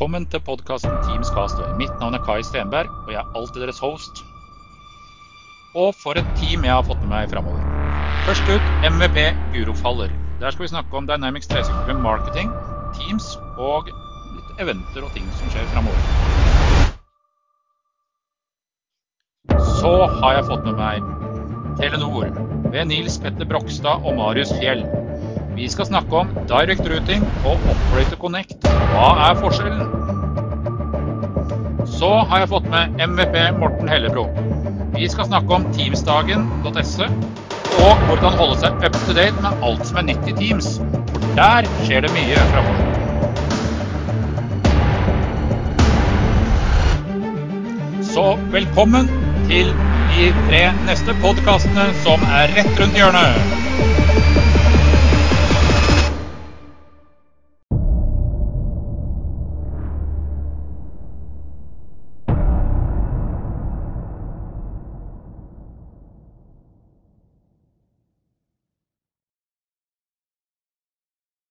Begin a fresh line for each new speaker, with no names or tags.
Velkommen til podkasten Teams Castaway. Mitt navn er Kai Stenberg, og jeg er alltid deres host. Og for et team jeg har fått med meg framover. Først ut MVP Guro Faller. Der skal vi snakke om Dynamics 365 Marketing, Teams og litt eventer og ting som skjer framover. Så har jeg fått med meg Telenor ved Nils Petter Brokstad og Marius Fjell. Vi skal snakke om direct routing og operator connect. Hva er forskjellen? Så har jeg fått med MVP Morten Hellebro. Vi skal snakke om teamsdagen.se og hvordan holde seg up to date med alt som er nytt i Teams. For der skjer det mye framover. Så velkommen til de tre neste podkastene som er rett rundt hjørnet.